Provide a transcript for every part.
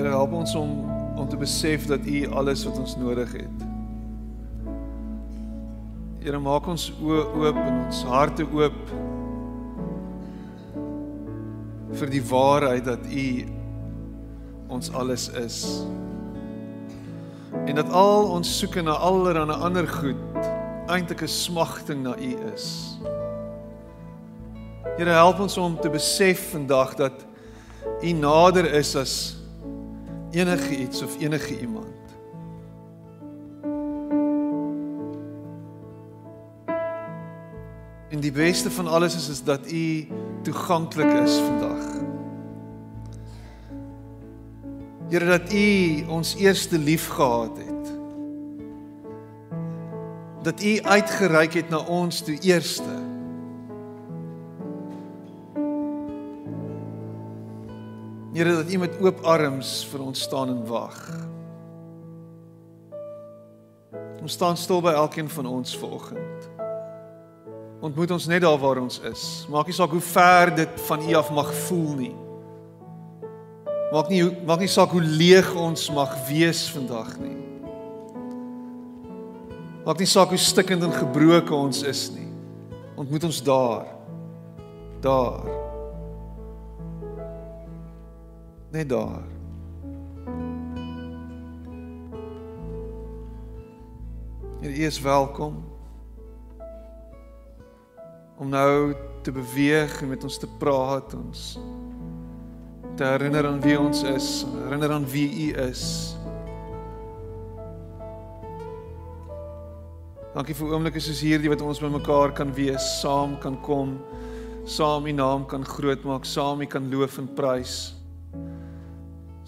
Here help ons om om te besef dat U alles wat ons nodig het. Here maak ons oë oop en ons harte oop vir die waarheid dat U ons alles is. En dat al ons soeke na allerlei ander goed eintlik 'n smagting na U is. Here help ons om te besef vandag dat U nader is as enige iets of enige iemand. En die beste van alles is is dat u toeganklik is vandag. Here dat u ons eerste lief gehad het. Dat u uitgereik het na ons toe eerste. Here dat U met oop arms vir ons staan en wag. Ons staan stil by elkeen van ons vanoggend. Ontmoet ons net daar waar ons is. Maak nie saak hoe ver dit van U af mag voel nie. Maak nie maak nie saak hoe leeg ons mag wees vandag nie. Maak nie saak hoe stikkend en gebroken ons is nie. Ontmoet ons daar. Daar. Net daar. Hier is welkom om nou te beweeg en met ons te praat ons te herinner aan wie ons is, herinner aan wie u is. Dankie vir oomblikke soos hierdie wat ons bymekaar kan wees, saam kan kom, saam u naam kan grootmaak, saam u kan loof en prys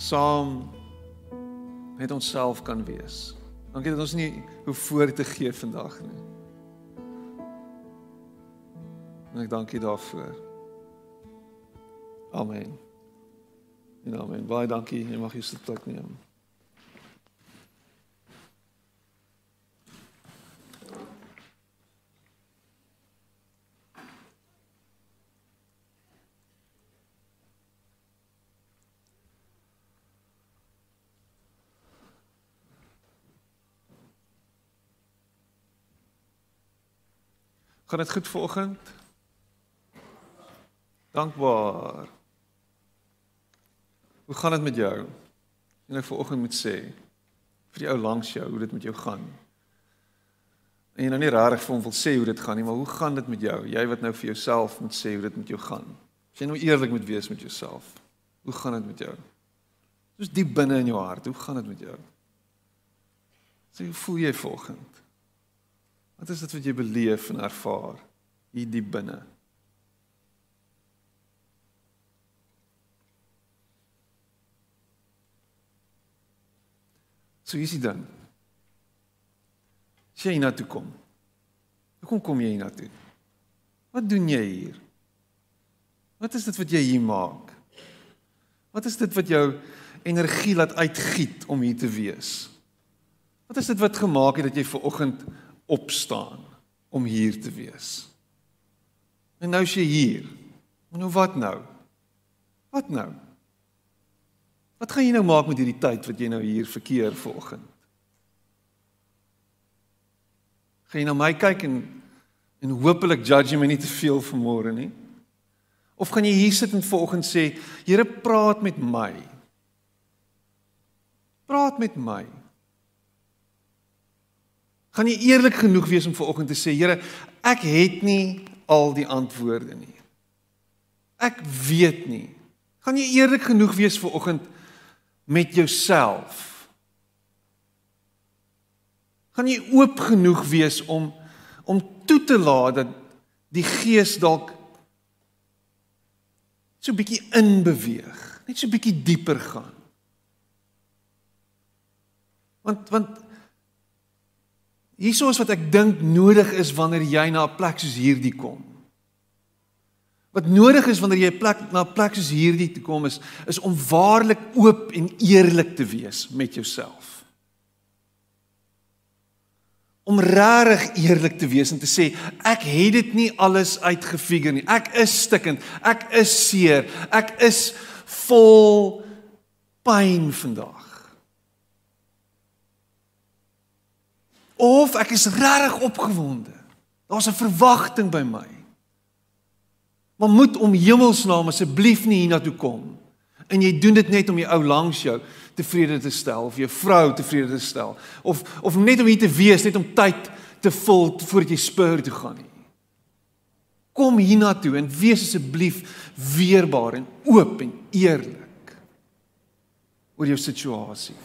saam met onsself kan wees. Dankie dat ons nie hoe voor te gee vandag nie. En ek dank U daarvoor. Amen. En amen. Baie dankie. Jy mag jou sitplek neem. Gaan dit goed vanoggend? Dankbaar. Hoe gaan dit met jou? En ek vanoggend moet sê vir die ou langs jou hoe dit met jou gaan. En jy nou nie regtig vir hom wil sê hoe dit gaan nie, maar hoe gaan dit met jou? Jy wat nou vir jouself moet sê hoe dit met jou gaan. As jy nou eerlik moet wees met jouself. Hoe gaan dit met jou? Soos diep binne in jou hart, hoe gaan dit met jou? Sê hoe voel jy vanoggend? Wat is dit wat jy beleef en ervaar hier diep binne? So is dit dan. Sien na toe kom. Hoekom kom jy hier na toe? Wat doen jy hier? Wat is dit wat jy hier maak? Wat is dit wat jou energie laat uitgiet om hier te wees? Wat is dit wat gemaak het dat jy ver oggend opstaan om hier te wees. En nou is jy hier. Nou wat nou? Wat nou? Wat gaan jy nou maak met hierdie tyd wat jy nou hier verkeer vanoggend? Gaan jy na my kyk en en hopelik judge my nie te veel vanmôre nie? Of gaan jy hier sit en vanoggend sê, Here, praat met my. Praat met my. Gaan jy eerlik genoeg wees om vanoggend te sê, Here, ek het nie al die antwoorde nie. Ek weet nie. Gaan jy eerlik genoeg wees vanoggend met jouself? Gaan jy oop genoeg wees om om toe te laat dat die gees dalk so 'n bietjie inbeweeg, net so 'n bietjie dieper gaan? Want want Hierso is wat ek dink nodig is wanneer jy na 'n plek soos hierdie kom. Wat nodig is wanneer jy 'n plek na 'n plek soos hierdie toe kom is is om waarlik oop en eerlik te wees met jouself. Om regtig eerlik te wees en te sê ek het dit nie alles uitgefigure nie. Ek is stikkend. Ek is seer. Ek is vol pyn vandag. Of ek is regtig opgewonde. Daar's 'n verwagting by my. Maar moet om hemelsnaam asseblief nie hiernatoe kom. En jy doen dit net om die ou langs jou tevrede te stel of jou vrou tevrede te stel of of net om hier te wees, net om tyd te vul voordat jy spur toe gaan nie. Kom hiernatoe en wees asseblief weerbaar en oop en eerlik oor jou situasie.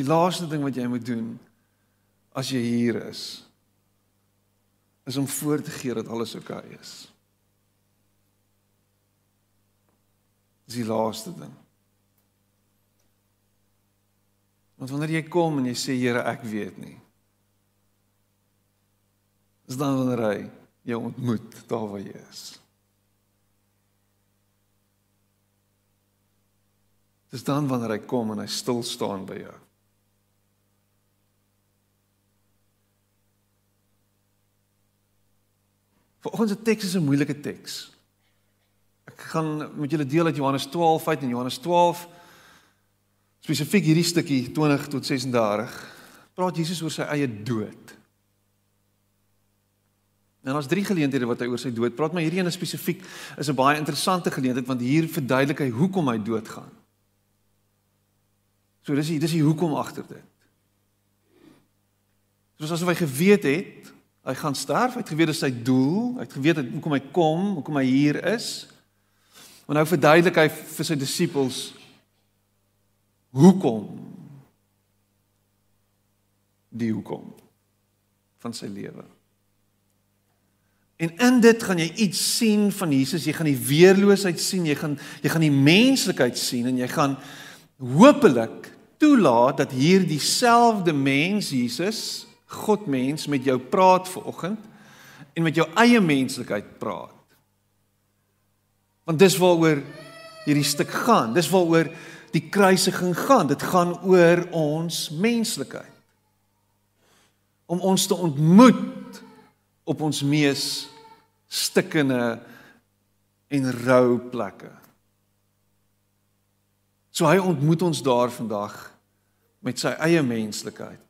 Die laaste ding wat jy moet doen as jy hier is is om voor te gee dat alles oukei okay is. Dis die laaste ding. Want wanneer jy kom en jy sê Here, ek weet nie. Dis dan wanneer hy jou ontmoet daar waar jy is. Dis dan wanneer hy kom en hy stil staan by jou. Vanoggend se teks is 'n moeilike teks. Ek gaan met julle deel uit Johannes 12 uit en Johannes 12 spesifiek hierdie stukkie 20 tot 36 praat Jesus oor sy eie dood. En ons drie geleenthede wat hy oor sy dood praat, maar hierdie een spesifiek is 'n baie interessante geleentheid want hier verduidelik hy hoekom hy doodgaan. So dis dis die hoekom agter dit. Soos asof hy geweet het Hy gaan sterf, hy het geweet dis sy doel, hy het geweet hoekom hy kom, hoekom hy hier is. Maar nou verduidelik hy vir sy disippels hoekom die hoekom van sy lewe. En in dit gaan jy iets sien van Jesus, jy gaan die weerloosheid sien, jy gaan jy gaan die menslikheid sien en jy gaan hopelik toelaat dat hier dieselfde mens Jesus God mens met jou praat vanoggend en met jou eie menslikheid praat. Want dis waaroor hierdie stuk gaan. Dis waaroor die kruisiging gaan. Dit gaan oor ons menslikheid. Om ons te ontmoet op ons mees stikkende en rou plekke. So hy ontmoet ons daar vandag met sy eie menslikheid.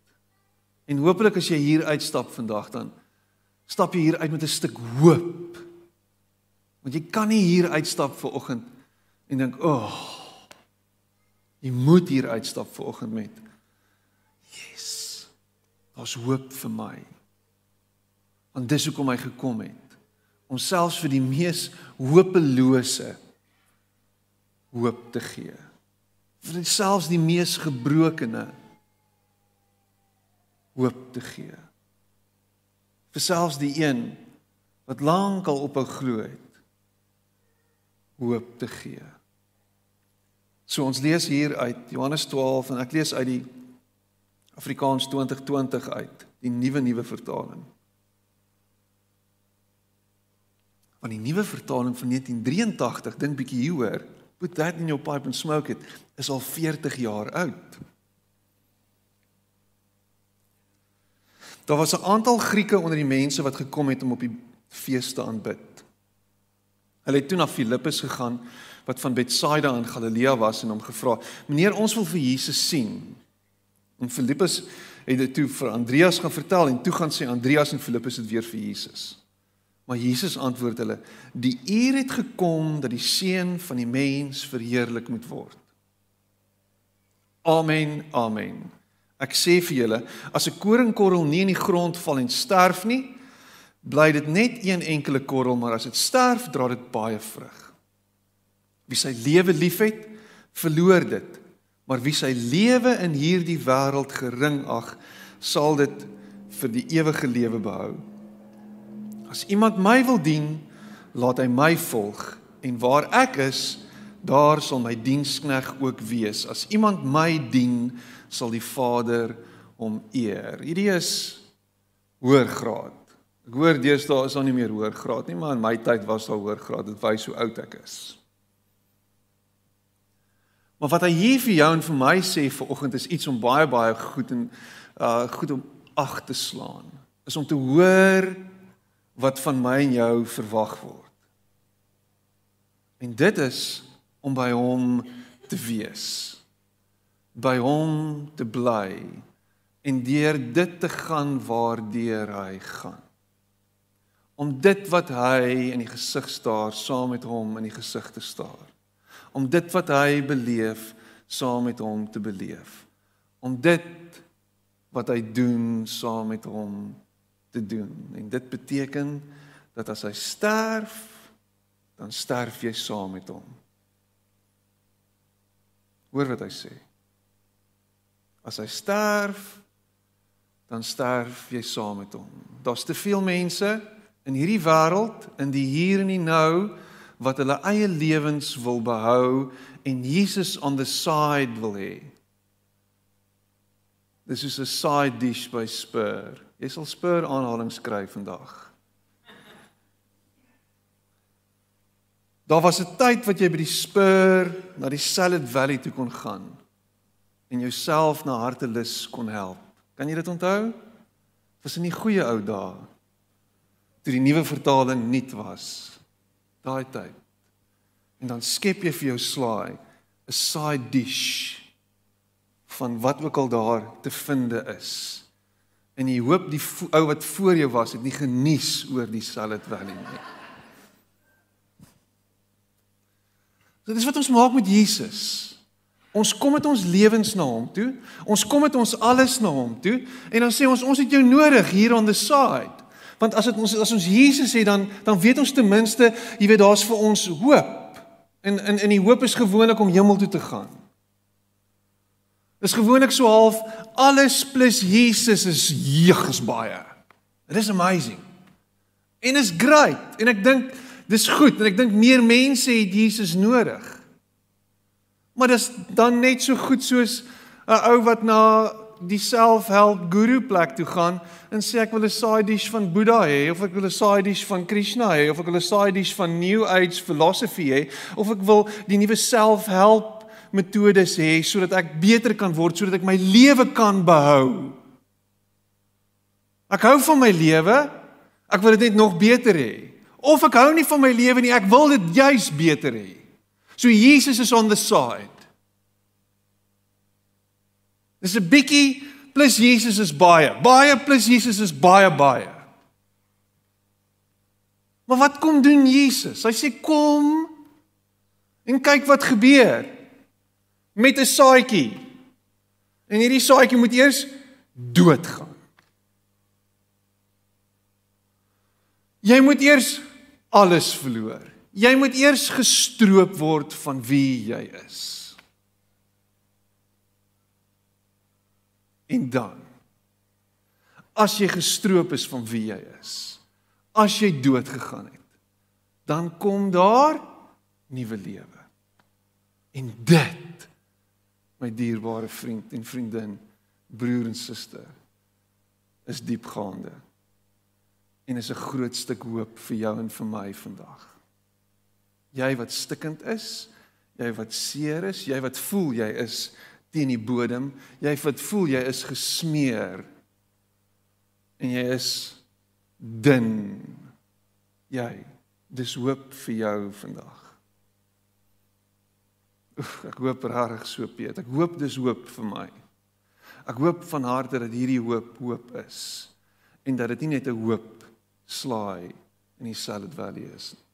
En hopelik as jy hier uitstap vandag dan stap jy hier uit met 'n stuk hoop. Want jy kan nie hier uitstap ver oggend en dink, "Ag, oh, jy moet hier uitstap ver oggend met yes. Daar's hoop vir my." Want dis hoekom hy gekom het om selfs vir die mees hopelose hoop te gee. Vir selfs die mees gebrokene hoop te gee. Vir selfs die een wat lankal ophou glo het, hoop te gee. So ons lees hier uit Johannes 12 en ek lees uit die Afrikaans 2020 uit, die nuwe nuwe vertaling. Want die nuwe vertaling van 1983 dink bietjie hieroor, put that in your pipe and smoke it, is al 40 jaar oud. Daar was 'n aantal Grieke onder die mense wat gekom het om op die fees te aanbid. Hulle het toe na Filippus gegaan wat van Betsaida in Galilea was en hom gevra: "Meneer, ons wil vir Jesus sien." En Filippus het dit toe vir Andreas gaan vertel en toe gaan sê Andreas en Filippus dit weer vir Jesus. Maar Jesus antwoord hulle: "Die uur het gekom dat die seun van die mens verheerlik moet word." Amen. Amen. Ek sê vir julle, as 'n koringkorrel nie in die grond val en sterf nie, bly dit net een enkele korrel, maar as dit sterf, dra dit baie vrug. Wie sy lewe liefhet, verloor dit, maar wie sy lewe in hierdie wêreld gering ag, sal dit vir die ewige lewe behou. As iemand my wil dien, laat hy my volg en waar ek is, daar sal my dienskneg ook wees. As iemand my dien, sal die Vader hom eer. Hierdie is hoër graad. Ek hoor deesdae is daar nie meer hoër graad nie, maar in my tyd was daar hoër graad. Dit wys hoe oud ek is. Maar wat hy hier vir jou en vir my sê vanoggend is iets om baie baie goed en uh goed om ag te slaan. Is om te hoor wat van my en jou verwag word. En dit is om by hom te wees. By hom te bly en deur dit te gaan waardeur hy gaan. Om dit wat hy in die gesig staar saam met hom in die gesig te staar. Om dit wat hy beleef saam met hom te beleef. Om dit wat hy doen saam met hom te doen. En dit beteken dat as hy sterf, dan sterf jy saam met hom. Hoor wat hy sê. As hy sterf, dan sterf jy saam met hom. Daar's te veel mense in hierdie wêreld, in die hier en die nou wat hulle eie lewens wil behou en Jesus on the side wil hê. Dis is 'n side dish by Spur. Jy sal Spur aanhaling skryf vandag. Daar was 'n tyd wat jy by die Spur na die Salad Valley toe kon gaan en jouself na hartelus kon help. Kan jy dit onthou? Was in die goeie ou dae. Toe die nuwe vertaling nuut was. Daai tyd. En dan skep jy vir jou slaai 'n side dish van wat ook al daar te finde is. En jy hoop die ou wat voor jou was het nie genies oor die salad valley nie. So dis wat ons maak met Jesus. Ons kom met ons lewens na hom toe. Ons kom met ons alles na hom toe en dan sê ons ons het jou nodig hier on the side. Want as dit ons as ons Jesus het dan dan weet ons ten minste, jy weet daar's vir ons hoop. En in in die hoop is gewoonlik om hemel toe te gaan. Dis gewoonlik so half alles plus Jesus is jeug is baie. It is amazing. En is great en ek dink dis goed en ek dink meer mense het Jesus nodig. Maar dis dan net so goed soos 'n ou wat na die self-help guru plek toe gaan en sê ek wil 'n side dish van Boeddha hê of ek wil 'n side dish van Krishna hê of ek wil 'n side dish van New Age philosophy hê of ek wil die nuwe self-help metodes hê sodat ek beter kan word sodat ek my lewe kan behou. Ek hou van my lewe. Ek wil dit net nog beter hê. Of ek hou nie van my lewe nie, ek wil dit juis beter hê. So Jesus is on the side. Dis 'n bietjie plus Jesus is baie. Baie plus Jesus is baie baie. Maar wat kom doen Jesus? Hy sê kom en kyk wat gebeur met 'n saadjie. En hierdie saadjie moet eers doodgaan. Jy moet eers alles verloor. Jy moet eers gestroop word van wie jy is. En dan as jy gestroop is van wie jy is, as jy dood gegaan het, dan kom daar nuwe lewe. En dit my dierbare vriend en vriendin, broer en suster, is diepgaande. En is 'n groot stuk hoop vir jou en vir my vandag. Jy wat stikkend is, jy wat seer is, jy wat voel jy is teen die bodem, jy wat voel jy is gesmeer en jy is dun. Jy, dis hoop vir jou vandag. Oef, ek hoop regtig so Piet. Ek hoop dis hoop vir my. Ek hoop van harte dat hierdie hoop hoop is en dat dit nie net 'n hoop slaai in die Salad Valley is nie.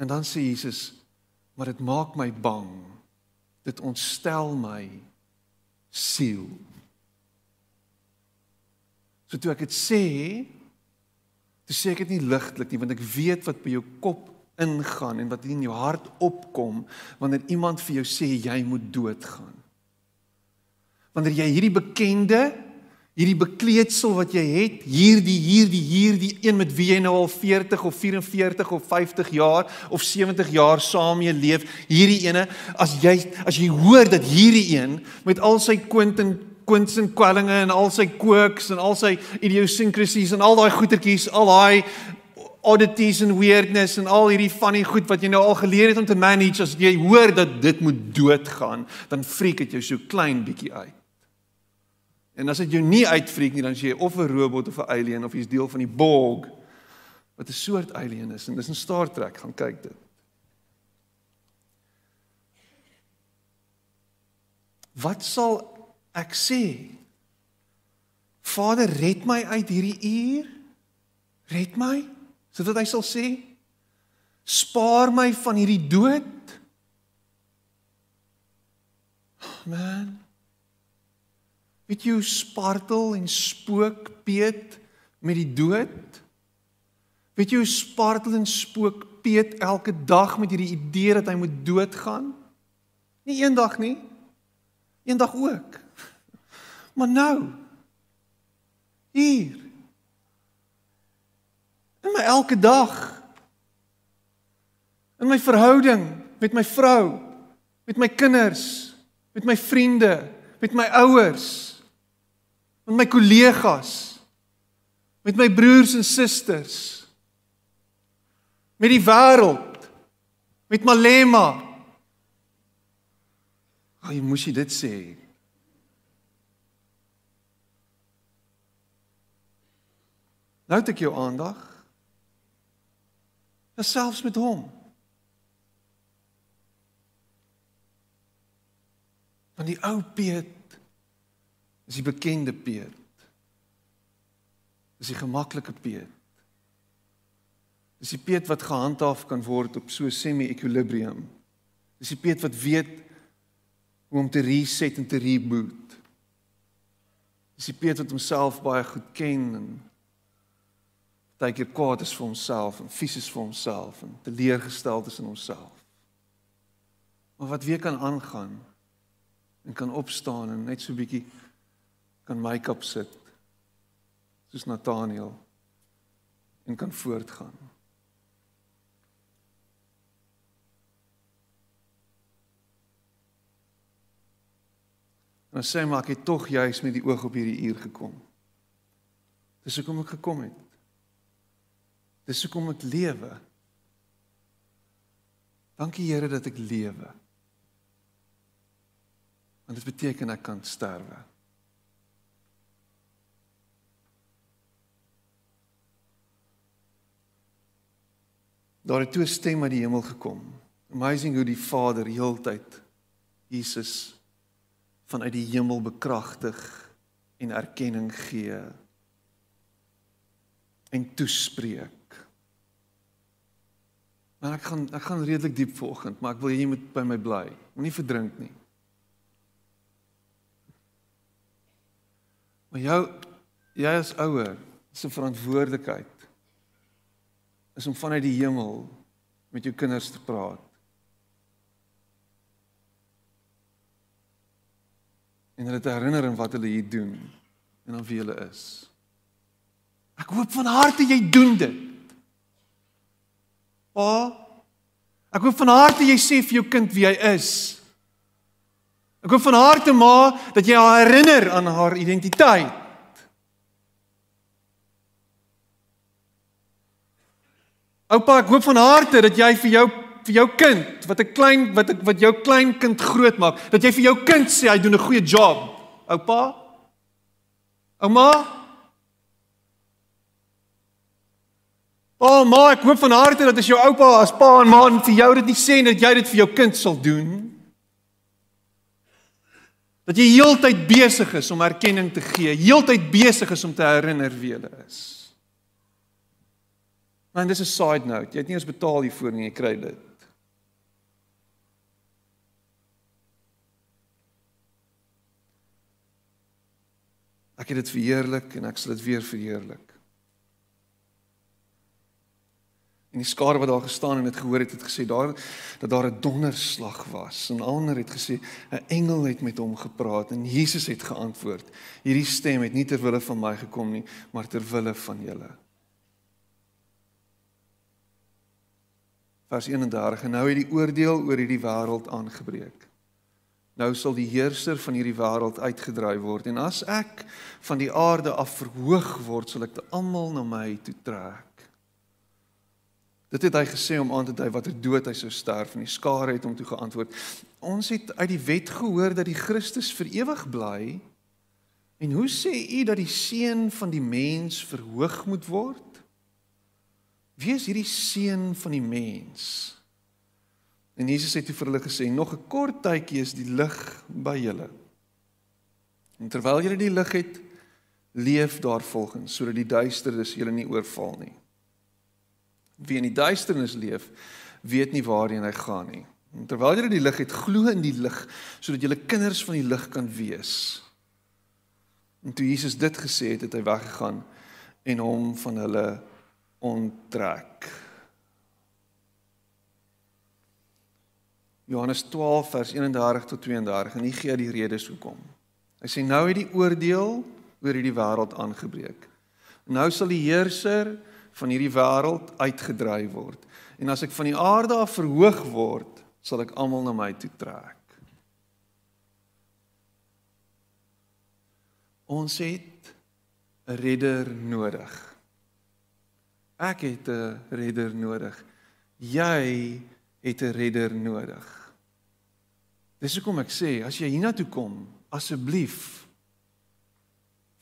En dan sê Jesus, maar dit maak my bang. Dit ontstel my siel. So toe ek dit sê, toe sê ek dit nie ligtelik nie, want ek weet wat by jou kop ingaan en wat in jou hart opkom wanneer iemand vir jou sê jy moet doodgaan. Wanneer jy hierdie bekende hierdie bekleedsel wat jy het, hierdie hierdie hierdie een met wie jy nou al 40 of 44 of 50 jaar of 70 jaar saam mee leef, hierdie ene, as jy as jy hoor dat hierdie een met al sy Quentin Quentin kwellinge en al sy quirks en al sy idiosyncrasies en al daai goetertjies, al daai oddities en weirdness en al hierdie funny goed wat jy nou al geleer het om te manage as jy hoor dat dit moet doodgaan, dan freak dit jou so klein bietjie uit. En as dit jou nie uitfreak nie, dan is jy of 'n robot of 'n alien of jy's deel van die Borg wat 'n soort alien is en dis in Star Trek, gaan kyk dit. Wat sal ek sê? Vader, red my uit hierdie uur. Red my sodat hy sal sê spaar my van hierdie dood. Man. Weet jy hoe spartel en spook Piet met die dood? Weet jy hoe spartel en spook Piet elke dag met hierdie idee dat hy moet doodgaan? Nie eendag nie. Eendag ook. Maar nou hier in my elke dag in my verhouding met my vrou, met my kinders, met my vriende, met my ouers, met my kollegas, met my broers en susters, met die wêreld, met Malema. Ag, jy moes jy dit sê. Nou het ek jou aandag. Dis selfs met hom. Want die ou Piet is die bekende Piet. Dis die gemaklike Piet. Dis die Piet wat gehandhaaf kan word op so semi-equilibrium. Dis die Piet wat weet hoe om te reset en te reboot. Dis die Piet wat homself baie goed ken en baie keer kwaad is vir homself en vies is vir homself en teleurgesteld is in homself. Maar wat weer kan aangaan en kan opstaan en net so bietjie kan make-up sit soos Nathaniel en kan voortgaan. En sê maar ek het tog juis met die oog op hierdie uur gekom. Dis hoekom ek gekom het. Dis hoekom ek lewe. Dankie Here dat ek lewe. Want dit beteken ek kan sterwe. Daar het toe 'n stem uit die hemel gekom. Amazing hoe die Vader heeltyd Jesus vanuit die hemel bekragtig en erkenning gee en toespreek. Maar ek gaan ek gaan redelik diep vanoggend, maar ek wil jy moet by my bly. Moenie verdrink nie. Maar jou jy as ouer se verantwoordelikheid is om vanuit die hemel met jou kinders te praat. En hulle te herinner aan wat hulle hier doen en aan wie hulle is. Ek hoop van harte jy doen dit. Pa, ek hoop van harte jy sê vir jou kind wie hy is. Ek hoop van harte ma dat jy haar herinner aan haar identiteit. Oupa, ek hoop van harte dat jy vir jou vir jou kind wat 'n klein wat wat jou klein kind groot maak, dat jy vir jou kind sê hy doen 'n goeie job. Oupa? Ouma? Oh, maar ek hoop van harte dat as jou oupa as pa en ma vir jou dit nie sê dat jy dit vir jou kind sal doen. Dat jy heeltyd besig is om erkenning te gee, heeltyd besig is om te herinner wie jy is. Man, dis 'n side note. Jy het nie eens betaal hiervoor nie, jy kry dit. Ek het dit verheerlik en ek sal dit weer verheerlik. En die skare wat daar gestaan en dit gehoor het, het gesê daar dat daar 'n donderslag was. En ander het gesê 'n engel het met hom gepraat en Jesus het geantwoord: "Hierdie stem het nie ter wille van my gekom nie, maar ter wille van julle." Vers 31: "En nou het die oordeel oor hierdie wêreld aangebreek. Nou sal die heerser van hierdie wêreld uitgedraai word en as ek van die aarde af verhoog word, sal ek almal na my toe trek." Dit het hy gesê om aan te dui watter dood hy sou sterf en die skare het hom toe geantwoord. Ons het uit die wet gehoor dat die Christus vir ewig bly. En hoe sê u dat die seun van die mens verhoog moet word? Wie is hierdie seun van die mens? En Jesus het vir hulle gesê: "Nog 'n kort tydjie is die lig by julle. En terwyl julle die lig het, leef daarvolgens sodat die duisternis julle nie oorval nie." Wie in die duisternis leef, weet nie waarheen hy gaan nie. En terwyl jy die lig het, glo in die lig sodat jy kinders van die lig kan wees. En toe Jesus dit gesê het, het hy weggegaan en hom van hulle onttrek. Johannes 12 vers 31 tot 32 en hier gee hy die redes hoekom. Hy sê nou het die oordeel oor hierdie wêreld aangebreek. Nou sal die heerser van hierdie wêreld uitgedryf word. En as ek van die aarde af verhoog word, sal ek almal na my toe trek. Ons het 'n redder nodig. Ek het 'n redder nodig. Jy het 'n redder nodig. Dis hoekom ek sê as jy hiernatoe kom, asseblief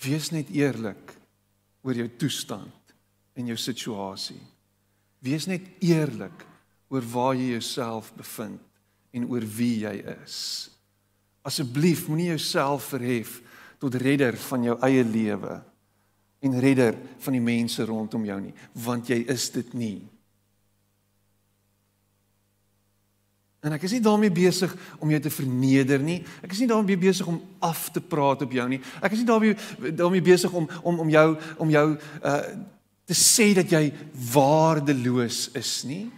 wees net eerlik oor jou toestand in jou situasie. Wees net eerlik oor waar jy jouself bevind en oor wie jy is. Asseblief moenie jouself verhef tot redder van jou eie lewe en redder van die mense rondom jou nie, want jy is dit nie. En ek is nie daarmee besig om jou te verneder nie. Ek is nie daarmee besig om af te praat op jou nie. Ek is nie daarmee daarmee besig om om om jou om jou uh te sê dat jy waardeloos is nie.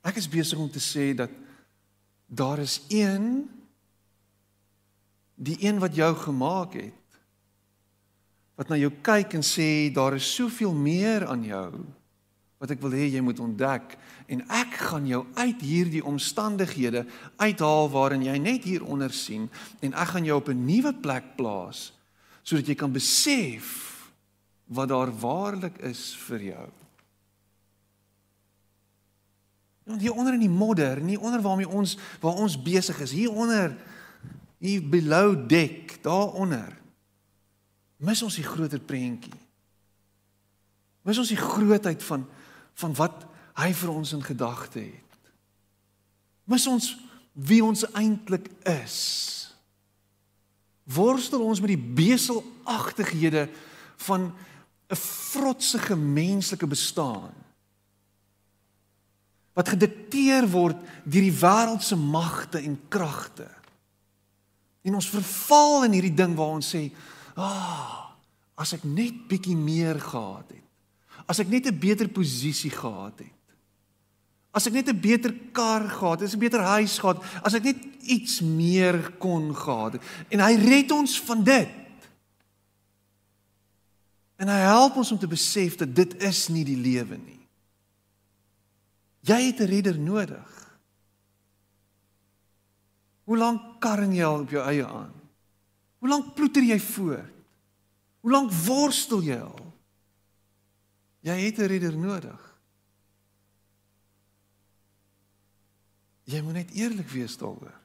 Ek is besig om te sê dat daar is een die een wat jou gemaak het wat na jou kyk en sê daar is soveel meer aan jou wat ek wil hê jy moet ontdek en ek gaan jou uit hierdie omstandighede uithaal waarin jy net hieronder sien en ek gaan jou op 'n nuwe plek plaas sodat jy kan besef wat daar waarlik is vir jou. Want hier onder in die modder, nie onder waarmee ons waar ons besig is, hier onder hier below deck, daaronder mis ons die groter prentjie. Mis ons die grootheid van van wat hy vir ons in gedagte het. Mis ons wie ons eintlik is. Worstel ons met die beselagtighede van 'n vrotsige menslike bestaan wat gedikteer word deur die wêreld se magte en kragte. En ons verval in hierdie ding waar ons sê, "Ag, oh, as ek net bietjie meer gehad het." as ek net 'n beter posisie gehad het. As ek net 'n beter kar gehad het, as 'n beter huis gehad, as ek net iets meer kon gehad het. En hy red ons van dit. En hy help ons om te besef dat dit is nie die lewe nie. Jy het 'n redder nodig. Hoe lank karring jy al op jou eie aan? Hoe lank ploeter jy voort? Hoe lank worstel jy al? Jy het 'n redder nodig. Jy moet net eerlik wees daaroor.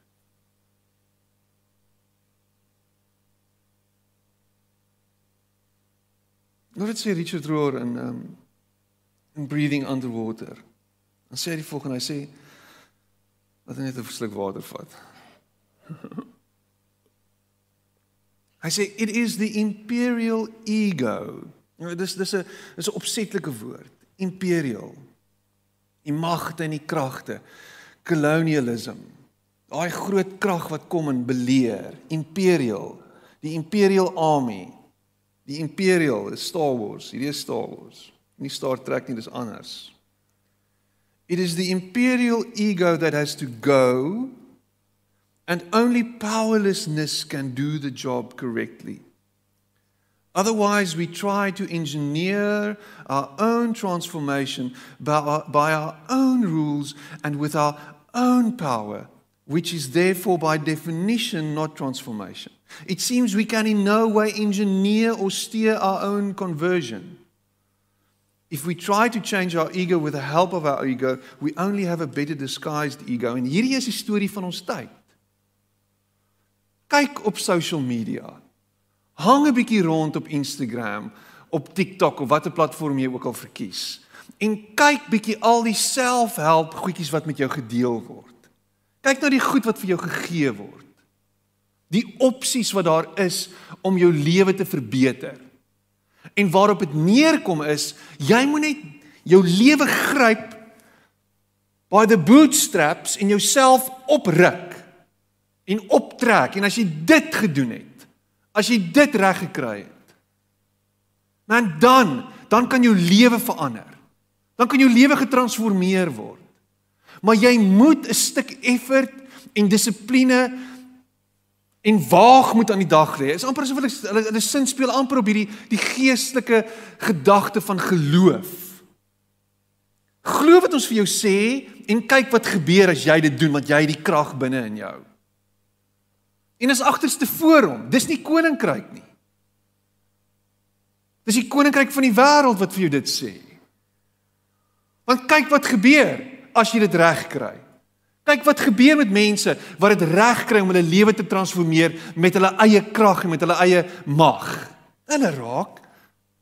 Nou dit sê Richard Rohr in um in breathing underwater. Dan sê hy die volgende, hy sê dat hy net 'n sluk water vat. hy sê it is the imperial ego Nou dis dis 'n dis 'n opsetlike woord. Imperial. Die magte en die kragte. Colonialism. Daai groot krag wat kom en beleer. Imperial. Die Imperial Army. Die Imperial is Star Wars. Hierdie is Star Wars. Nie Star Trek nie, dis anders. It is the imperial ego that has to go and only powerlessness can do the job correctly. Otherwise, we try to engineer our own transformation by our, by our, own rules and with our own power which is therefore by definition not transformation. It seems we can in no way engineer or steer our own conversion. If we try to change our ego with the help of our ego, we only have a better disguised ego. En hierdie is die storie van ons tyd. Kyk op social media. Hang 'n bietjie rond op Instagram, op TikTok of watter platform jy ook al verkies. En kyk bietjie al die selfhelp goedjies wat met jou gedeel word. Kyk na die goed wat vir jou gegee word. Die opsies wat daar is om jou lewe te verbeter. En waarop dit neerkom is, jy moet net jou lewe gryp by the bootstraps en jouself opruk en optrek en as jy dit gedoen het, as jy dit reg gekry het, man dan dan kan jou lewe verander. Dan kan jou lewe getransformeer word. Maar jy moet 'n stuk effort en dissipline en waag moet aan die dag lê. Is amper asof hulle hulle, hulle sin speel amper op hierdie die geestelike gedagte van geloof. Glo wat ons vir jou sê en kyk wat gebeur as jy dit doen want jy het die krag binne in jou. En is agterste voor hom. Dis nie koninkryk nie. Dis die koninkryk van die wêreld wat vir jou dit sê. Want kyk wat gebeur as jy dit reg kry. Kyk wat gebeur met mense wat dit reg kry om hulle lewe te transformeer met hulle eie krag en met hulle eie mag. Hulle raak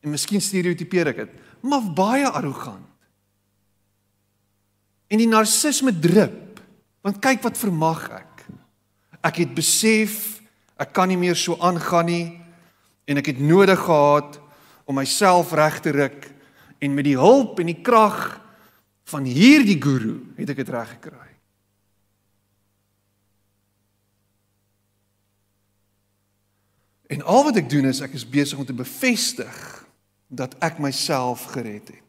en miskien stereotipeer ek dit, maar baie arrogant. En die narcisme drup, want kyk wat vermag ek. Ek het besef ek kan nie meer so aangaan nie en ek het nodig gehad om myself reg te ruk en met die hulp en die krag van hierdie guru het ek dit reg gekry. En al wat ek doen is ek is besig om te bevestig dat ek myself gered het.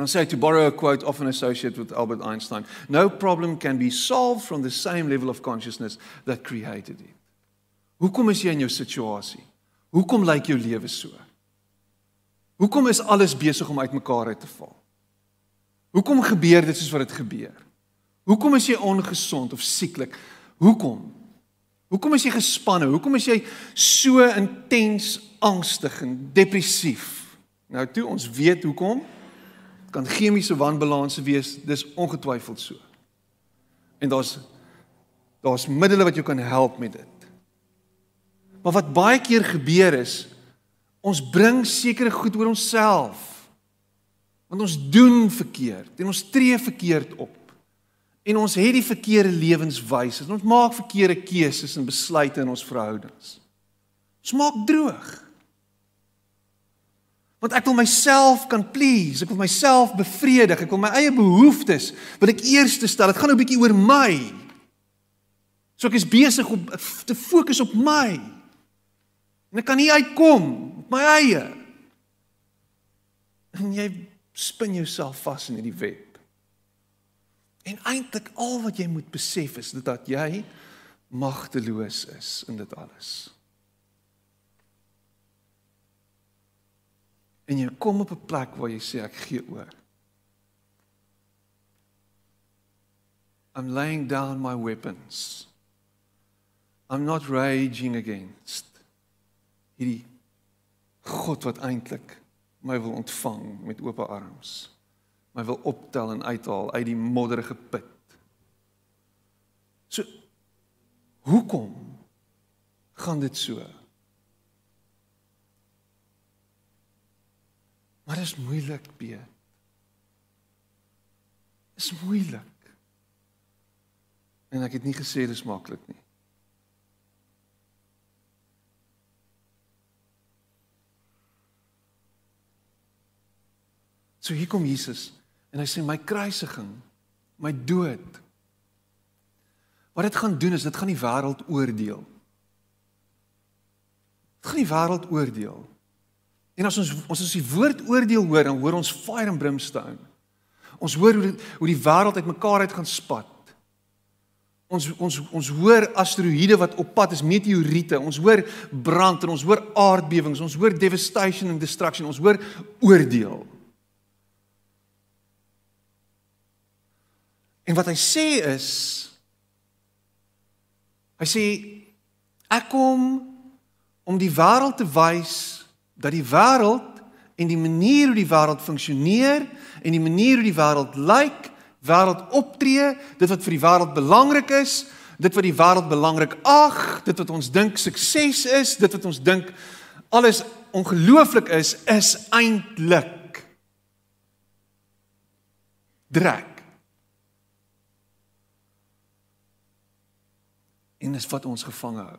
Dan sê hy to borrow a quote of an associate with Albert Einstein, no problem can be solved from the same level of consciousness that created it. Hoekom is jy in jou situasie? Hoekom lyk jou lewe so? Hoekom is alles besig om uitmekaar uit te val? Hoekom gebeur dit soos wat dit gebeur? Hoekom is jy ongesond of sieklik? Hoekom? Hoekom is jy gespanne? Hoekom is jy so intens angstig en depressief? Nou toe ons weet hoekom kan chemiese wanbalanse wees, dis ongetwyfeld so. En daar's daar's middele wat jou kan help met dit. Maar wat baie keer gebeur is ons bring sekere goed oor onsself Want ons doen verkeerd en ons tree verkeerd op. En ons het die verkeerde lewenswyse. Ons maak verkeerde keuses en besluite in ons verhoudings. Ons maak droog. Want ek wil myself kan please, ek wil myself bevredig, ek wil my eie behoeftes wil ek eers stel. Dit gaan nou 'n bietjie oor my. So ek is besig om te fokus op my. En ek kan nie uitkom op my eie. En jy spin jouself vas in hierdie web. En eintlik al wat jy moet besef is dat jy magteloos is in dit alles. En jy kom op 'n plek waar jy sê ek gee oor. I'm laying down my weapons. I'm not raging against hierdie God wat eintlik my wil ontvang met oop arms. My wil optel en uithaal uit die modderige put. So hoekom gaan dit so? Maar dit is moeilik, B. Is moeilik. En ek het nie gesê dit is maklik nie. So hier kom Jesus en hy sê my kruisiging, my dood. Wat dit gaan doen is dit gaan die wêreld oordeel. Dit gaan die wêreld oordeel. En as ons ons as die woord oordeel hoor, dan hoor ons fire and brimstone. Ons hoor hoe die, hoe die wêreld uitmekaar uit gaan spat. Ons ons ons hoor asteroïde wat op pad is, meteoriete. Ons hoor brand en ons hoor aardbewings. Ons hoor devastation and destruction. Ons hoor oordeel. En wat hy sê is Hy sê ek kom om die wêreld te wys dat die wêreld en die manier hoe die wêreld funksioneer en die manier hoe die wêreld lyk, wêreld optree, dit wat vir die wêreld belangrik is, dit wat die wêreld belangrik ag, dit wat ons dink sukses is, dit wat ons dink alles ongelooflik is, is eintlik drek. En dis wat ons gevange hou.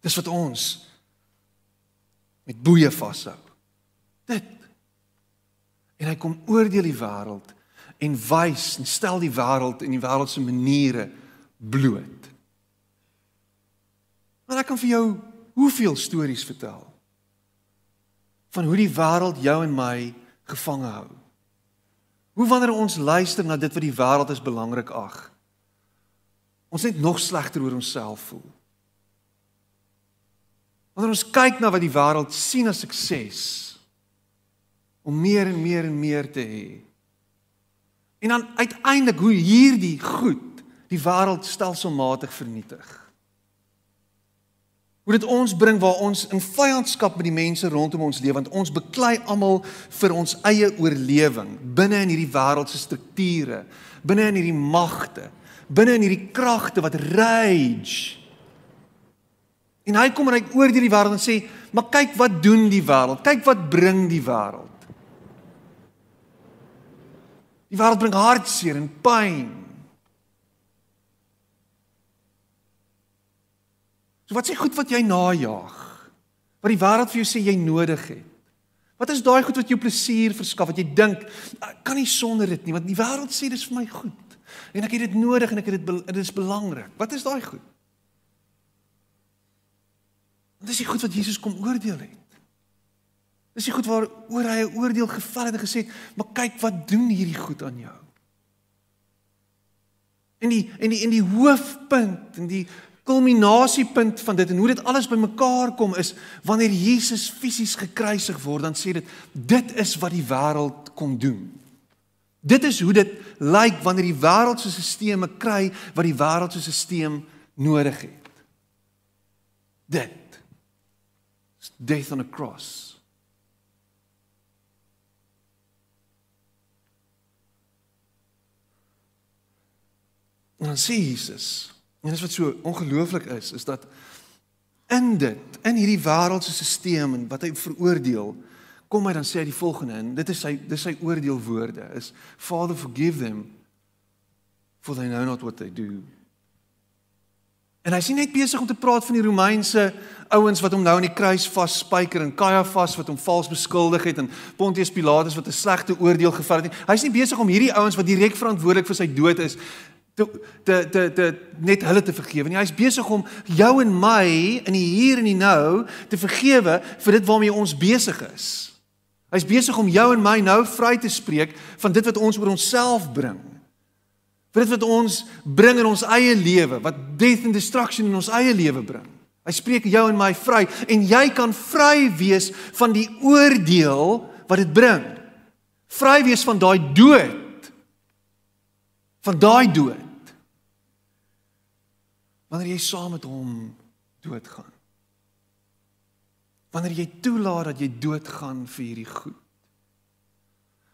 Dis wat ons met boeye vashou. Dit. En hy kom oordeel die wêreld en wys en stel die wêreld en die wêreld se maniere bloot. Maar ek kan vir jou hoeveel stories vertel van hoe die wêreld jou en my gevange hou. Hoe wanneer ons luister na dit wat die wêreld as belangrik ag, ons net nog slegter oor onsself voel. Wanneer ons kyk na wat die wêreld sien as sukses om meer en meer en meer te hê. En dan uiteindelik hoe hierdie goed die wêreld stelselmatig vernietig. Hoe dit ons bring waar ons in vyandskap met die mense rondom ons lewe want ons beklei almal vir ons eie oorlewing binne in hierdie wêreld se strukture, binne in hierdie magte, binne in hierdie kragte wat rage En hy kom en hy oordeel die wêreld en sê, "Maar kyk wat doen die wêreld? Kyk wat bring die wêreld?" Die wêreld bring hartseer en pyn. So wat sê goed wat jy najag? Wat die wêreld vir jou sê jy nodig het? Wat is daai goed wat jou plesier verskaf wat jy dink kan nie sonder dit nie want die wêreld sê dis vir my goed en ek het dit nodig en ek het dit dit is belangrik. Wat is daai goed? Dis die goed wat Jesus kom oordeel het. Dis die goed waaroor hy 'n oordeel geval het en gesê, "Maar kyk wat doen hierdie goed aan jou." En die en die en die hoofpunt en die kulminasiepunt van dit en hoe dit alles bymekaar kom is wanneer Jesus fisies gekruisig word, dan sê dit dit is wat die wêreld kom doen. Dit is hoe dit lyk wanneer die wêreld se stelsels kry wat die wêreld se stelsel nodig het. Dit death on a cross. En dan sê Jesus, en dis wat so ongelooflik is, is dat in dit, in hierdie wêreldse stelsel en wat hy veroordeel, kom hy dan sê hy die volgende en dit is sy dis sy oordeelwoorde is Father forgive them for they know not what they do. En hy sien net besig om te praat van die Romeinse ouens wat hom nou aan die kruis vasspyker en Caiaphas wat hom vals beskuldig het en Pontius Pilatus wat 'n slegte oordeel gevat het. Hy's nie besig om hierdie ouens wat direk verantwoordelik vir sy dood is te te te, te net hulle te vergewe nie. Hy's besig om jou en my in die hier en die nou te vergewe vir dit waarmee ons besig is. Hy's besig om jou en my nou vry te spreek van dit wat ons oor onsself bring. Vir dit wat ons bring in ons eie lewe, wat death and destruction in ons eie lewe bring. Hy spreek jou en my vry en jy kan vry wees van die oordeel wat dit bring. Vry wees van daai dood. Van daai dood. Wanneer jy saam met hom doodgaan. Wanneer jy toelaat dat jy doodgaan vir hierdie goed.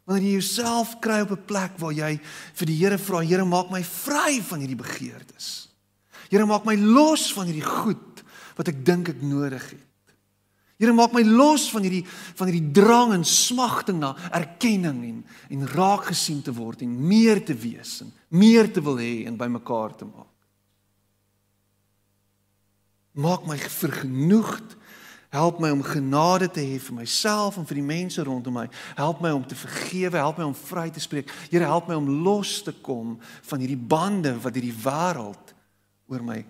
Wanneer jy jouself kry op 'n plek waar jy vir die Here vra, Here maak my vry van hierdie begeertes. Here maak my los van hierdie goed wat ek dink ek nodig het. Here maak my los van hierdie van hierdie drang en smagting na erkenning en en raak gesien te word en meer te wees en meer te wil hê en by mekaar te maak. Maak my vergenoegd Help my om genade te hê vir myself en vir die mense rondom my. Help my om te vergewe, help my om vry te spreek. Here, help my om los te kom van hierdie bande wat hierdie wêreld oor my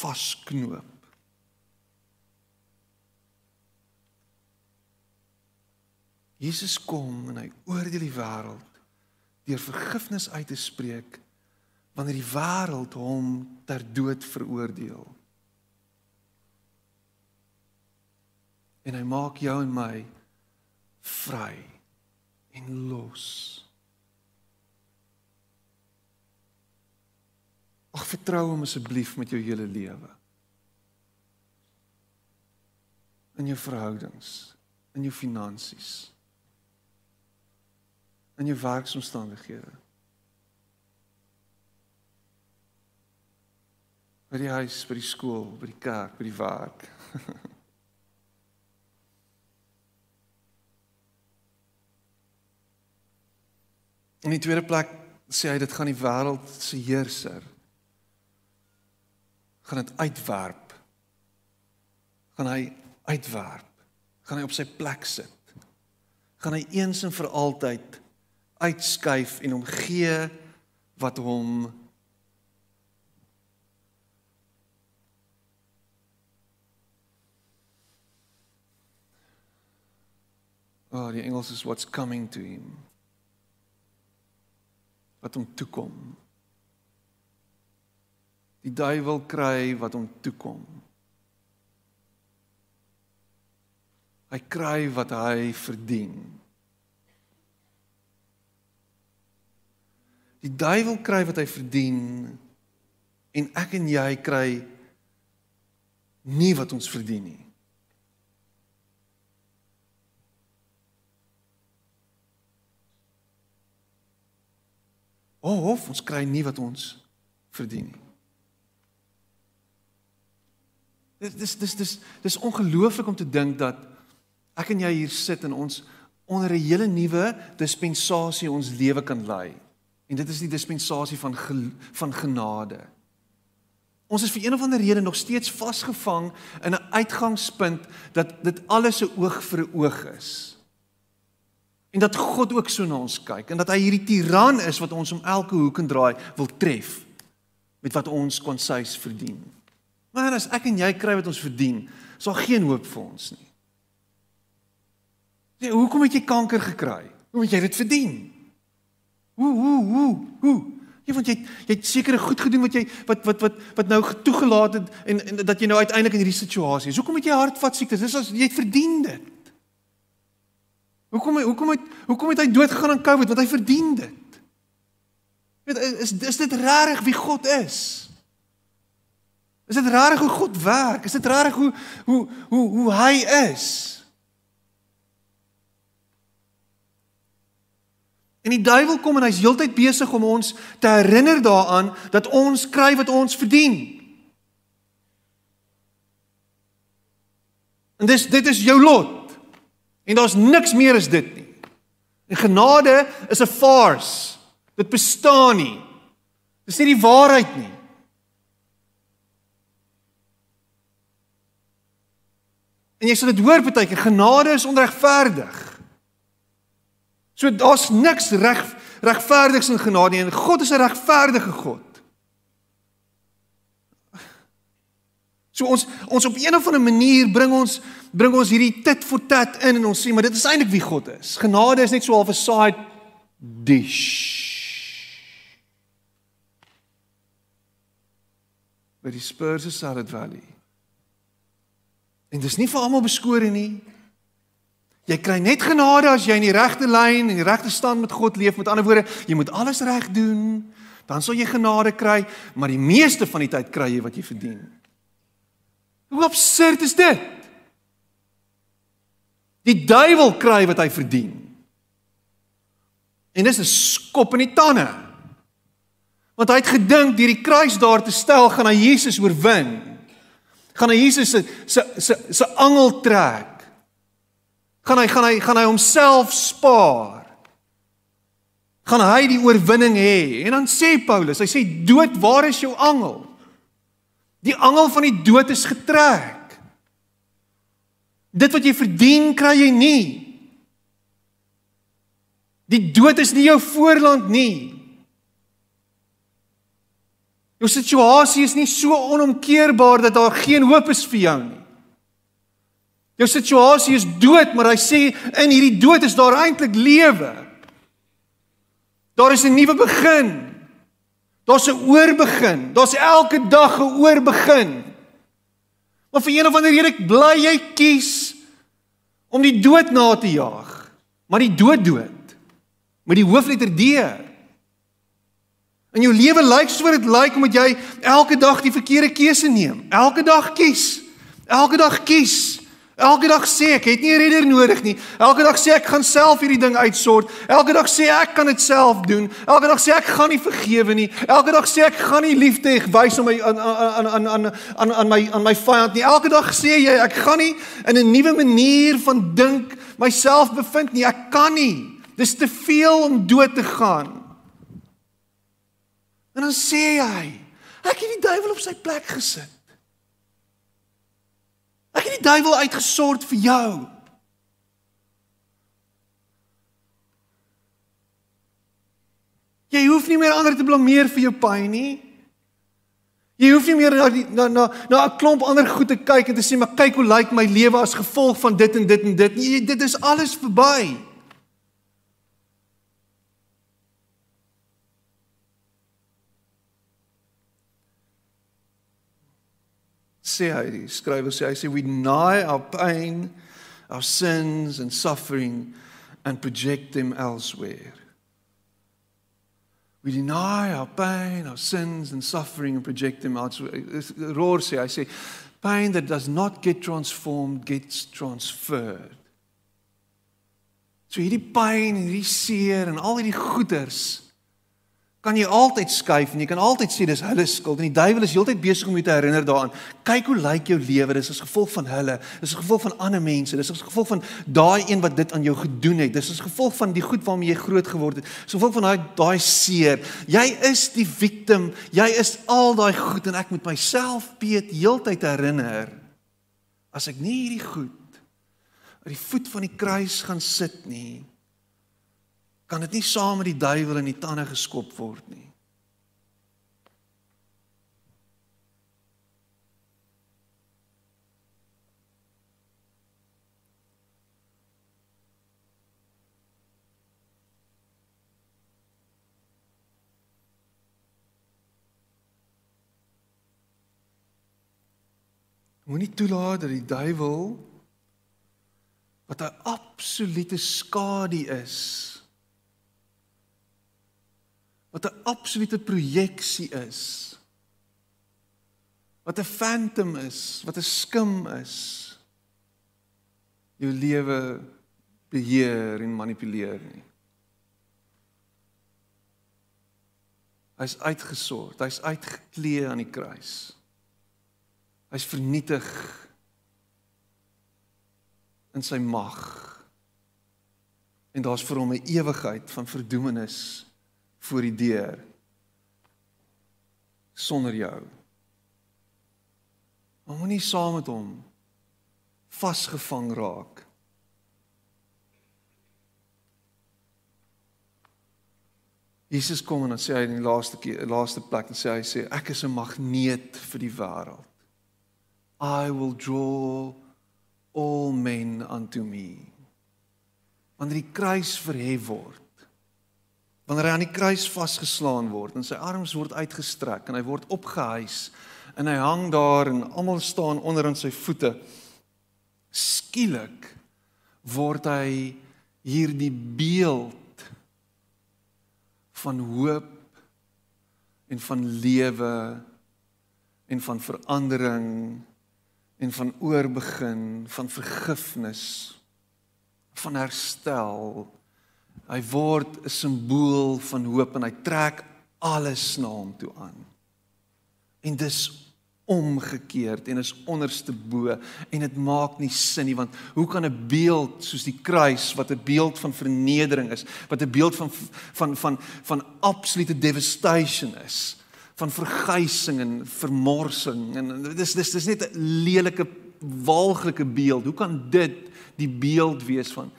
vasknoop. Jesus kom en hy oordeel die wêreld deur vergifnis uit te spreek wanneer die wêreld hom ter dood veroordeel. En hy maak jou en my vry en los. vertrou hom asseblief met jou hele lewe. In jou verhoudings, in jou finansies, in jou werksomstandighede. by die huis, by die skool, by die kerk, by die werk. In die tweede plek sê hy dit gaan die wêreld se heerser gaan dit uitwerp. Gaan hy uitwerp. Gaan hy op sy plek sit. Gaan hy eens en vir altyd uitskuif en hom gee wat hom Oh, die Engels is what's coming to him. Wat hom toe kom. Die duiwel kry wat hom toe kom. Hy kry wat hy verdien. Die duiwel kry wat hy verdien en ek en jy kry nie wat ons verdien nie. O, oh, of ons kry nie wat ons verdien nie. Dit dis dis dis dis ongelooflik om te dink dat ek en jy hier sit en ons onder 'n hele nuwe dispensasie ons lewe kan lei. En dit is die dispensasie van van genade. Ons is vir een of ander rede nog steeds vasgevang in 'n uitgangspunt dat dit alles 'n oog vir 'n oog is. En dat God ook so na ons kyk en dat hy hierdie tiran is wat ons om elke hoek en draai wil tref met wat ons konsuis verdien. Maar as ek en jy kry wat ons verdien, is daar geen hoop vir ons nie. Nee, hoekom het jy kanker gekry? Omdat jy dit verdien. Hoe hoe hoe hoe? Jy want jy jy het sekere goed gedoen wat jy wat wat wat wat nou toegelaat het en, en dat jy nou uiteindelik in hierdie situasie is. Hoekom het jy hartvat siektes? Dis as jy verdien dit. Hoekom hoekom het hoekom het hy dood gegaan aan COVID? Want hy verdien dit. Weet is is dit regtig wie God is? Is dit regtig hoe God werk? Is dit regtig hoe hoe hoe hoe hy is? En die duiwel kom en hy's heeltyd besig om ons te herinner daaraan dat ons kry wat ons verdien. En dis dit is jou lot. En daar's niks meer as dit nie. En genade is 'n farce. Dit bestaan nie. Dis nie die waarheid nie. En jy sal dit hoor baie keer, genade is onregverdig. So daar's niks reg regverdigs in genade nie. En God is 'n regverdige God. So ons ons op een of ander manier bring ons bring ons hierdie tit vir tat in en ons sê maar dit is eintlik wie God is. Genade is net so half 'n side dish. by die Spurs of Salad Valley. En dis nie vir almal beskore nie. Jy kry net genade as jy in die regte lyn en die regte stand met God leef. Met ander woorde, jy moet alles reg doen, dan sal jy genade kry, maar die meeste van die tyd kry jy wat jy verdien. Hoe absurd is dit? Die duiwel kry wat hy verdien. En dis 'n skop in die tande. Want hy het gedink deur die kruis daar te stel gaan hy Jesus oorwin. Gaan hy Jesus se se se se angel trek. Gaan hy gaan hy gaan hy homself spaar. Gaan hy die oorwinning hê. En dan sê Paulus, hy sê dood, waar is jou angel? Die angel van die dood is getrek. Dit wat jy verdien, kry jy nie. Die dood is nie jou voorland nie. Jou situasie is nie so onomkeerbaar dat daar geen hoop is vir jou nie. Jou situasie is dood, maar hy sê in hierdie dood is daar eintlik lewe. Daar is 'n nuwe begin. Daar's 'n oorbegin. Daar's elke dag 'n oorbegin. Maar vir een of ander rede bly jy kies om die dood na te jaag. Maar die dood dood met die hoofletter D. En jou lewe lyk soos dit lyk omdat jy elke dag die verkeerde keuse neem. Elke dag kies. Elke dag kies. Elke dag sê ek het nie 'n redder nodig nie. Elke dag sê ek gaan self hierdie ding uitsort. Elke dag sê ek kan dit self doen. Elke dag sê ek gaan nie vergewe nie. Elke dag sê ek gaan nie liefde wys aan my aan aan aan aan aan aan my aan my vyand nie. Elke dag sê jy ek gaan nie in 'n nuwe manier van dink myself bevind nie. Ek kan nie. Dis te veel om dood te gaan. En dan sê hy, ek het die duiwel op sy plek gesit. Ek het die duiwel uitgesort vir jou. Jy hoef nie meer ander te blameer vir jou pyn nie. Jy hoef nie meer na die, na na na 'n klomp ander goed te kyk en te sê maar kyk hoe lyk my lewe as gevolg van dit en dit en dit. Nee, dit is alles verby. Sê hy die skrywer sê hy sê we deny our pain our sins and suffering and project them elsewhere. We deny our pain our sins and suffering and project them elsewhere. Roar sê hy sê pain that does not get transformed gets transferred. So hierdie pyn hierdie seer en al hierdie goeders kan jy altyd skuif en jy kan altyd sê dis hulle skuld en die duiwel is heeltyd besig om jou te herinner daaraan. Kyk hoe lyk jou lewe? Dis as gevolg van hulle. Dis as gevolg van ander mense. Dis as gevolg van daai een wat dit aan jou gedoen het. Dis as gevolg van die goed waarmee jy groot geword het. So gevolg van daai daai seer. Jy is die victim. Jy is al daai goed en ek moet myself Piet heeltyd herinner as ek nie hierdie goed uit die voet van die kruis gaan sit nie kan dit nie saam met die duiwel in die tande geskop word nie. Moenie toelaat dat die duiwel wat 'n absolute skadu is wat 'n absolute projeksie is. Wat 'n phantom is, wat 'n skim is. Jou lewe beheer en manipuleer nie. Hy's uitgesort, hy's uitgeklee aan die kruis. Hy's vernietig in sy mag. En daar's vir hom 'n ewigheid van verdoemenis voor die deur sonder jou. Maar moenie saam met hom vasgevang raak. Jesus kom en dan sê hy in die laaste keer, laaste plek en sê hy sê ek is 'n magneet vir die wêreld. I will draw all men unto me. Wanneer die kruis verhef word, wanneer hy aan die kruis vasgeslaan word en sy arms word uitgestrek en hy word opgehuis en hy hang daar en almal staan onder aan sy voete skielik word hy hierdie beeld van hoop en van lewe en van verandering en van oorbegin van vergifnis van herstel Hy word 'n simbool van hoop en hy trek alles na hom toe aan. En dis omgekeerd en is onderste bo en dit maak nie sin nie want hoe kan 'n beeld soos die kruis wat 'n beeld van vernedering is, wat 'n beeld van van van van absolute devastation is, van verguising en vermorsing en dis dis dis net 'n lelike walglike beeld. Hoe kan dit die beeld wees van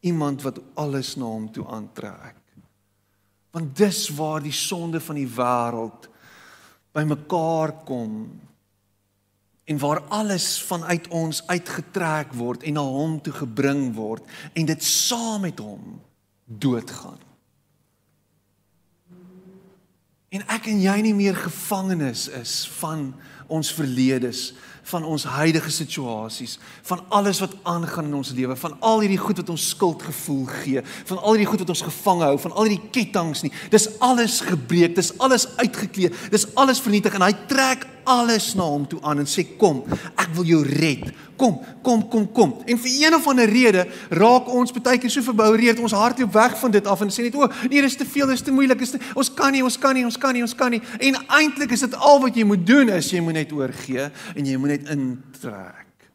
iemand wat alles na hom toe aantrek. Want dis waar die sonde van die wêreld bymekaar kom en waar alles vanuit ons uitgetrek word en na hom toe gebring word en dit saam met hom doodgaan. En ek en jy nie meer gevangenes is van ons verledes van ons huidige situasies, van alles wat aangaan in ons lewe, van al hierdie goed wat ons skuldgevoel gee, van al hierdie goed wat ons gevang hou, van al hierdie ketTINGS nie. Dis alles gebreek, dis alles uitgeklee, dis alles vernietig en hy trek alles na hom toe aan en sê kom, ek wil jou red. Kom, kom, kom, kom. En vir een of ander rede raak ons baie keer so verboureerd, ons hart loop weg van dit af en sê net o, nee, dis te veel, dis te moeilik, is te, ons kan nie, ons kan nie, ons kan nie, ons kan nie. En eintlik is dit al wat jy moet doen is jy moet net oorgee en jy moet net intrek.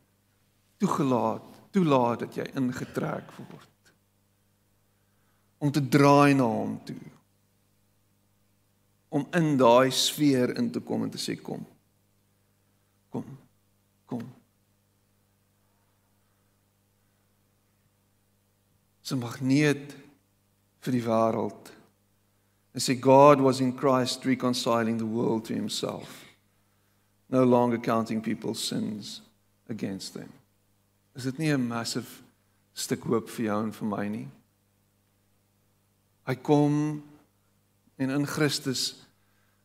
Toegelaat, toelaat dat jy ingetrek word. Om te draai na hom toe. Om in daai sfeer in te kom en te sê kom. Kom. Kom. 'n magneet vir die wêreld. En sê God was in Christ reconciling the world to himself. No longer counting people's sins against them. Is dit nie 'n massive stuk hoop vir jou en vir my nie? Hy kom en in Christus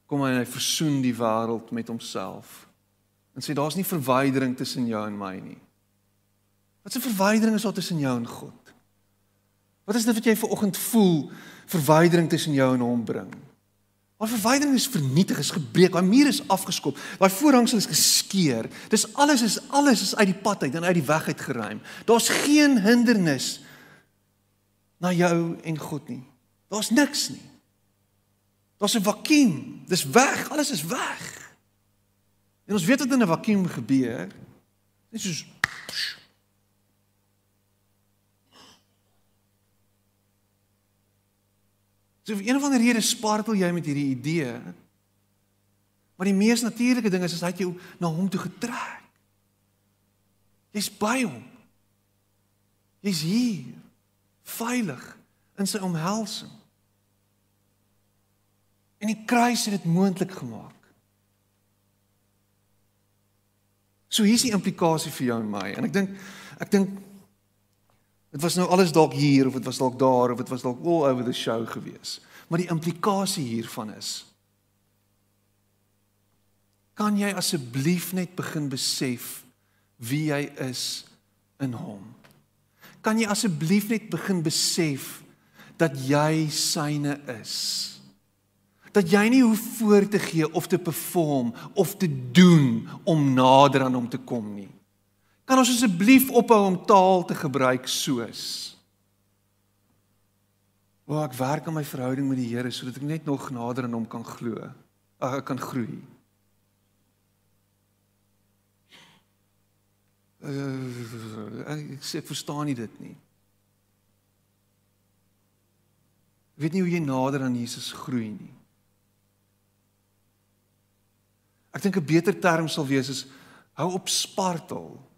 kom hy en hy versoen die wêreld met homself. En sê daar's nie verwydering tussen jou en my nie. Wat 'n verwydering is daar tussen jou en God? Wat is dit wat jy ver oggend voel verwydering tussen jou en hom bring? Maar verwydering is vernietig, is gebreek, daai muur is afgeskop, daai voorhangsel is geskeur. Dis alles is alles is uit die pad uit en uit die weg uit geruim. Daar's geen hindernis na jou en God nie. Daar's niks nie. Daar's 'n vakuum. Dis weg, alles is weg. En ons weet wat in 'n vakuum gebeur. Dit is soos So vir een of ander rede spartel jy met hierdie idee. Maar die mees natuurlike ding is as hy jou na hom toe getrek. Jy's by hom. Jy's hier veilig in sy omhelsing. En die kruis het dit moontlik gemaak. So hier's die implikasie vir jou en my en ek dink ek dink Dit was nou alles dalk hier of dit was dalk daar of dit was dalk all over the show gewees. Maar die implikasie hiervan is kan jy asseblief net begin besef wie jy is in hom? Kan jy asseblief net begin besef dat jy syne is? Dat jy nie hoef voor te gee of te perform of te doen om nader aan hom te kom nie. Kan ons asseblief ophou om taal te gebruik soos Waar ek werk aan my verhouding met die Here sodat ek net nog nader aan hom kan glo. Ag ek kan groei. Uh, ek sê ek verstaan nie dit nie. Ek weet nie hoe jy nader aan Jesus groei nie. Ek dink 'n beter term sal wees is hou op spartel.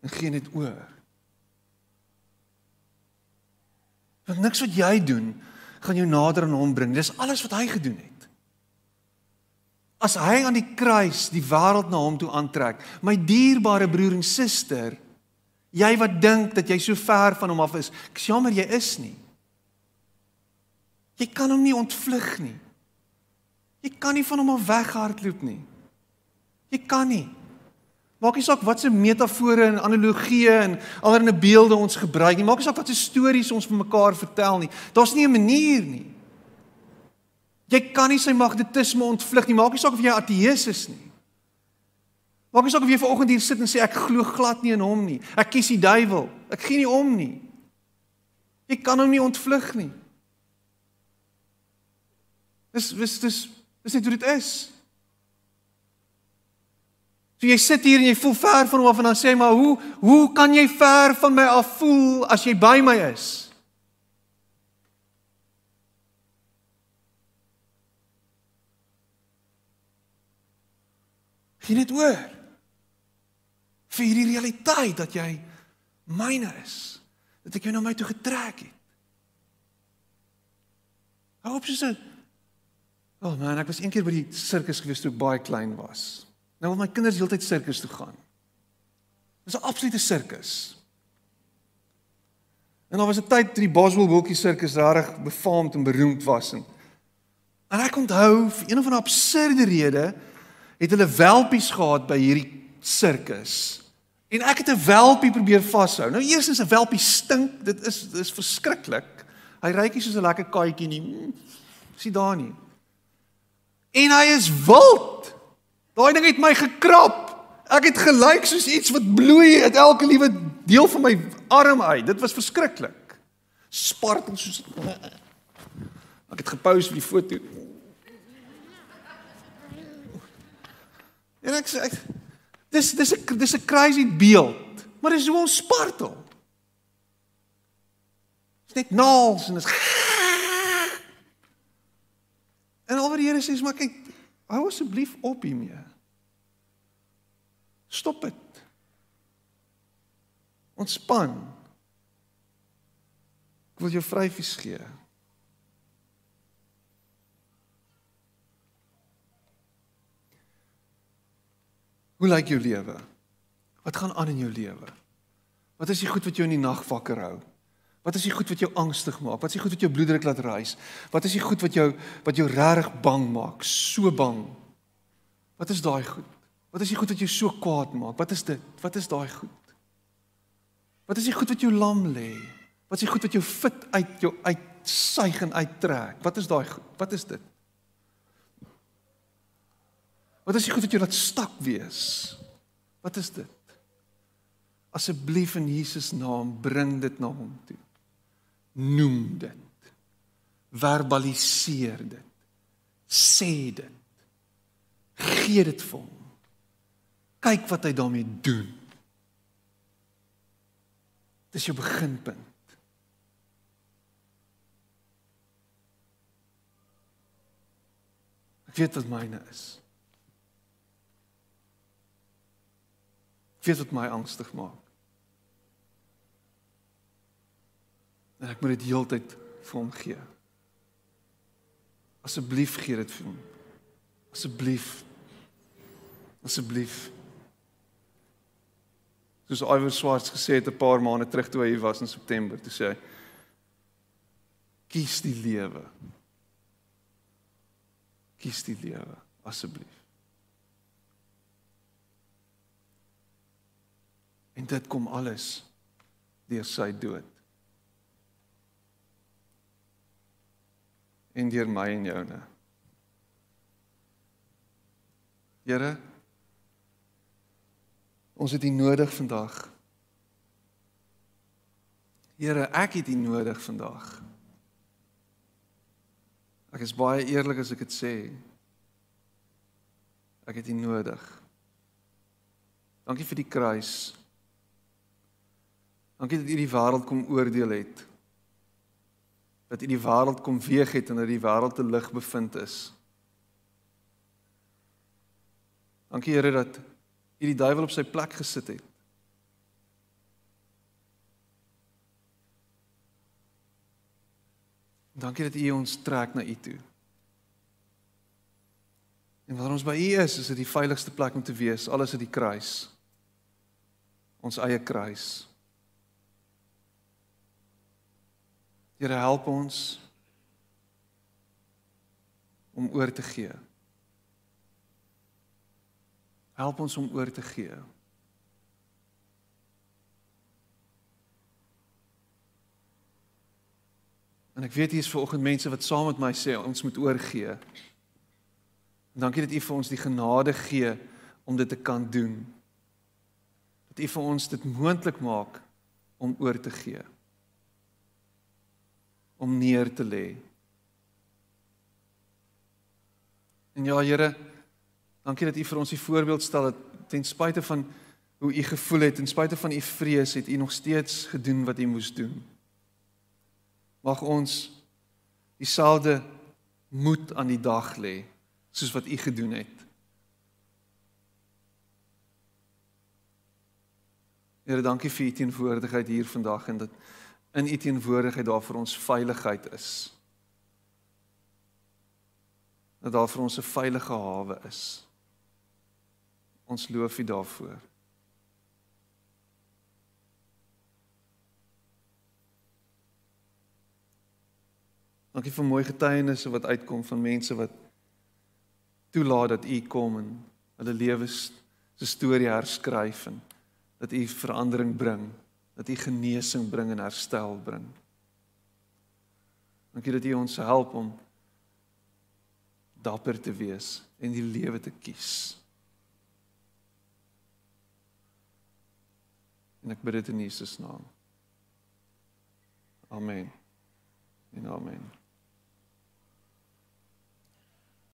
en gee net oor. Want niks wat jy doen gaan jou nader aan hom bring. Dis alles wat hy gedoen het. As hy aan die kruis die wêreld na hom toe aantrek, my dierbare broer en suster, jy wat dink dat jy so ver van hom af is, ek jammer jy is nie. Jy kan hom nie ontvlug nie. Jy kan nie van hom af weghardloop nie. Jy kan nie. Maak nie saak watse metafore en analogieë en allerlei beelde ons gebruik nie. Maak nie saak watse stories ons vir mekaar vertel nie. Daar's nie 'n manier nie. Jy kan nie sy magnetisme ontvlug nie. Maak nie saak of jy ateïs is nie. Maak nie saak of jy vanoggend hier sit en sê ek glo glad nie in hom nie. Ek kies die duiwel. Ek gee nie om nie. Jy kan hom nie ontvlug nie. Dis dis dis dis net hoe dit is. So jy sit hier en jy voel ver van hom af en dan sê jy maar hoe hoe kan jy ver van my af voel as jy by my is? Gee net oor. Vir hierdie realiteit dat jy myne is. Dat ek jou na my toe getrek het. Hou op so. Oh man, ek was eendag by die sirkus gewees toe ek baie klein was. Nou my kinders heeltyd sirkus toe gaan. Dis 'n absolute sirkus. En daar was 'n tyd toe die Boswell Wilkie sirkus regtig befaamd en beroemd was en En ek onthou vir een of ander absurde rede het hulle welpies gehad by hierdie sirkus. En ek het 'n welpie probeer vashou. Nou eers is 'n welpie stink, dit is dit is verskriklik. Hy rykie soos 'n lekker katjie nie. Sien daar nie. En hy is wild. Daai ding het my gekrap. Ek het gelyk soos iets wat bloei uit elke liewe deel van my arm uit. Dit was verskriklik. Spartel soos Ek het gepost vir die foto. En ek sê dis dis 'n dis 'n crazy beeld, maar dis hoe ons spartel. Dit's net naals en is En alweer die Here sê, "Maar kyk, hou asseblief op hiermee. Stop dit. Ontspan. Ek wil jou vryfies gee." Hoe lyk jou lewe? Wat gaan aan in jou lewe? Wat is die goed wat jou in die nag wakker hou? Wat is die goed wat jou angstig maak? Wat is die goed wat jou bloeddruk laat ry? Wat is die goed wat jou wat jou regtig bang maak? So bang. Wat is daai goed? Wat is die goed wat jou so kwaad maak? Wat is dit? Wat is daai goed? Wat is die goed wat jou lam lê? Wat is die goed wat jou fit uit jou uitsuig en uittrek? Wat is daai goed? Wat is dit? Wat is die goed wat jou laat stak wees? Wat is dit? Asseblief in Jesus naam bring dit na hom toe. Noem dit. Verbaliseer dit. Sê dit. Gee dit vir hom. Kyk wat hy daarmee doen. Dis jou beginpunt. Ek weet wat myne is. Ek weet wat my angstig maak. En ek moet dit heeltyd vir hom gee. Asseblief gee dit vir hom. Asseblief. Asseblief. Soos Iwer Swarts gesê het 'n paar maande terug toe hy hier was in September, toe sê hy: "Kies die lewe. Kies die lewe, asseblief." En dit kom alles deur sy dood. En deur my en joune. Here ons het U nodig vandag. Here, ek het U nodig vandag. Ek is baie eerlik as ek dit sê. Ek het U nodig. Dankie vir die kruis. Dankie dat U die wêreld kom oordeel het. Dat U die wêreld kom weeg het en dat die wêreld te lig bevind is. Dankie Here dat U die duiwel op sy plek gesit het. Dankie dat U ons trek na U toe. En wanneer ons by U is, is dit die veiligste plek om te wees, alles uit die kruis. Ons eie kruis. Here help ons om oor te gee. Help ons om oor te gee. En ek weet hier is vanoggend mense wat saam met my sê ons moet oorgee. Dankie dat U vir ons die genade gee om dit te kan doen. Dat U vir ons dit moontlik maak om oor te gee om neer te lê. En ja Here, dankie dat U vir ons die voorbeeld stel dat ten spyte van hoe U gevoel het, ten spyte van U vrees, het U nog steeds gedoen wat U moes doen. Mag ons dieselfde moed aan die dag lê soos wat U gedoen het. Here, dankie vir U teenwoordigheid hier vandag en dat in u teenwoordigheid daar vir ons veiligheid is. Dat daar vir ons 'n veilige hawe is. Ons loof u daarvoor. Dankie vir mooi getuienisse wat uitkom van mense wat toelaat dat U kom en hulle lewens se storie herskryf en dat U verandering bring, dat U genesing bring en herstel bring. Dankie dat U ons help om dapper te wees en die lewe te kies. En ek bid dit in Jesus naam. Amen. En amen.